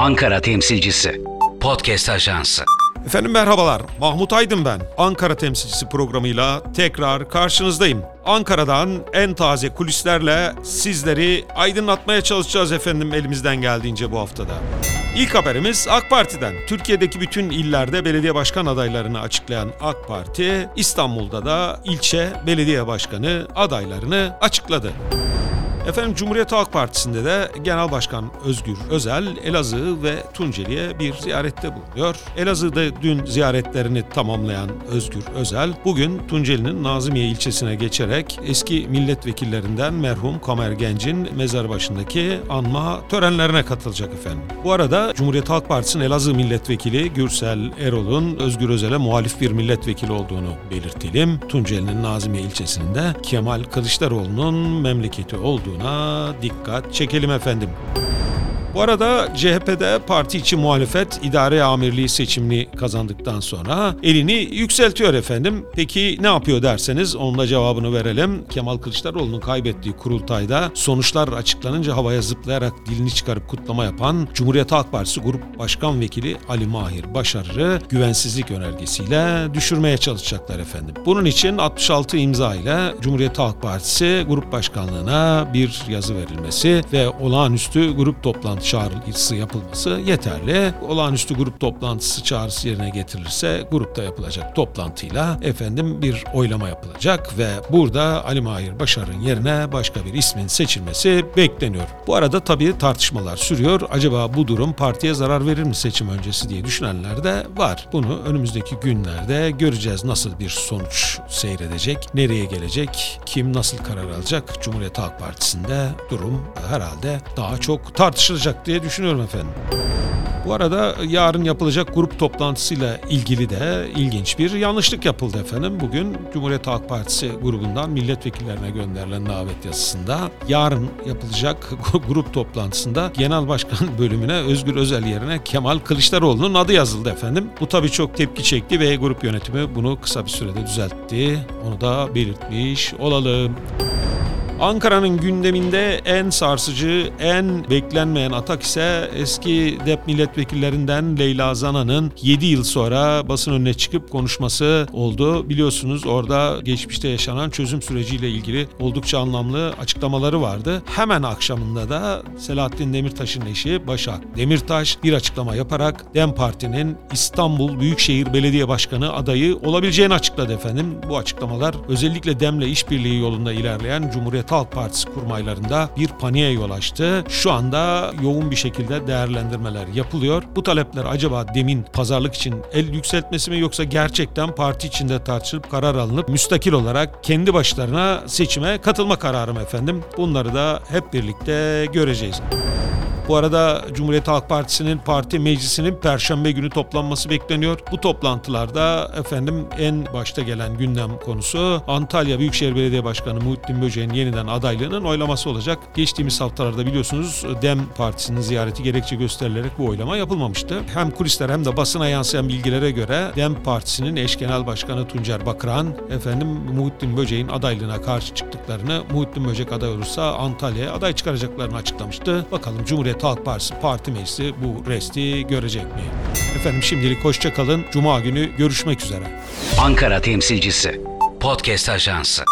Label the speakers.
Speaker 1: Ankara temsilcisi. Podcast Ajansı.
Speaker 2: Efendim merhabalar. Mahmut Aydın ben. Ankara temsilcisi programıyla tekrar karşınızdayım. Ankara'dan en taze kulislerle sizleri aydınlatmaya çalışacağız efendim elimizden geldiğince bu haftada. İlk haberimiz AK Parti'den. Türkiye'deki bütün illerde belediye başkan adaylarını açıklayan AK Parti, İstanbul'da da ilçe belediye başkanı adaylarını açıkladı. Efendim Cumhuriyet Halk Partisi'nde de Genel Başkan Özgür Özel Elazığ ve Tunceli'ye bir ziyarette bulunuyor. Elazığ'da dün ziyaretlerini tamamlayan Özgür Özel bugün Tunceli'nin Nazımiye ilçesine geçerek eski milletvekillerinden merhum Kamer Genc'in mezar başındaki anma törenlerine katılacak efendim. Bu arada Cumhuriyet Halk Partisi'nin Elazığ milletvekili Gürsel Erol'un Özgür Özel'e muhalif bir milletvekili olduğunu belirtelim. Tunceli'nin Nazımiye ilçesinde Kemal Kılıçdaroğlu'nun memleketi olduğuna dikkat çekelim efendim. Bu arada CHP'de parti içi muhalefet idare amirliği seçimini kazandıktan sonra elini yükseltiyor efendim. Peki ne yapıyor derseniz onun da cevabını verelim. Kemal Kılıçdaroğlu'nun kaybettiği kurultayda sonuçlar açıklanınca havaya zıplayarak dilini çıkarıp kutlama yapan Cumhuriyet Halk Partisi Grup Başkan Vekili Ali Mahir Başarır'ı güvensizlik önergesiyle düşürmeye çalışacaklar efendim. Bunun için 66 imza ile Cumhuriyet Halk Partisi Grup Başkanlığına bir yazı verilmesi ve olağanüstü grup toplantısı çağrısı yapılması yeterli. Olağanüstü grup toplantısı çağrısı yerine getirilirse grupta yapılacak toplantıyla efendim bir oylama yapılacak ve burada Ali Mahir Başar'ın yerine başka bir ismin seçilmesi bekleniyor. Bu arada tabii tartışmalar sürüyor. Acaba bu durum partiye zarar verir mi seçim öncesi diye düşünenler de var. Bunu önümüzdeki günlerde göreceğiz nasıl bir sonuç seyredecek, nereye gelecek, kim nasıl karar alacak. Cumhuriyet Halk Partisi'nde durum herhalde daha çok tartışılacak diye düşünüyorum efendim. Bu arada yarın yapılacak grup toplantısıyla ilgili de ilginç bir yanlışlık yapıldı efendim. Bugün Cumhuriyet Halk Partisi grubundan milletvekillerine gönderilen davet yazısında yarın yapılacak grup toplantısında Genel Başkan bölümüne Özgür Özel yerine Kemal Kılıçdaroğlu'nun adı yazıldı efendim. Bu tabii çok tepki çekti ve grup yönetimi bunu kısa bir sürede düzeltti. Onu da belirtmiş olalım. Ankara'nın gündeminde en sarsıcı, en beklenmeyen atak ise eski DEP milletvekillerinden Leyla Zana'nın 7 yıl sonra basın önüne çıkıp konuşması oldu. Biliyorsunuz orada geçmişte yaşanan çözüm süreciyle ilgili oldukça anlamlı açıklamaları vardı. Hemen akşamında da Selahattin Demirtaş'ın eşi Başak Demirtaş bir açıklama yaparak DEM Parti'nin İstanbul Büyükşehir Belediye Başkanı adayı olabileceğini açıkladı efendim. Bu açıklamalar özellikle DEM'le işbirliği yolunda ilerleyen Cumhuriyet Halk Partisi kurmaylarında bir paniğe yol açtı. Şu anda yoğun bir şekilde değerlendirmeler yapılıyor. Bu talepler acaba demin pazarlık için el yükseltmesi mi yoksa gerçekten parti içinde tartışılıp karar alınıp müstakil olarak kendi başlarına seçime katılma kararı mı efendim? Bunları da hep birlikte göreceğiz. Bu arada Cumhuriyet Halk Partisi'nin parti meclisinin perşembe günü toplanması bekleniyor. Bu toplantılarda efendim en başta gelen gündem konusu Antalya Büyükşehir Belediye Başkanı Muhittin Böceğin yeniden adaylığının oylaması olacak. Geçtiğimiz haftalarda biliyorsunuz DEM Partisi'nin ziyareti gerekçe gösterilerek bu oylama yapılmamıştı. Hem kulisler hem de basına yansıyan bilgilere göre DEM Partisi'nin eş genel başkanı Tuncer Bakıran efendim Muhittin Böceğin adaylığına karşı çıktıklarını Muhittin Böcek aday olursa Antalya'ya aday çıkaracaklarını açıklamıştı. Bakalım Cumhuriyet Halk Partisi Parti Meclisi bu resti görecek mi? Efendim şimdilik hoşça kalın. Cuma günü görüşmek üzere.
Speaker 1: Ankara temsilcisi. Podcast Ajansı.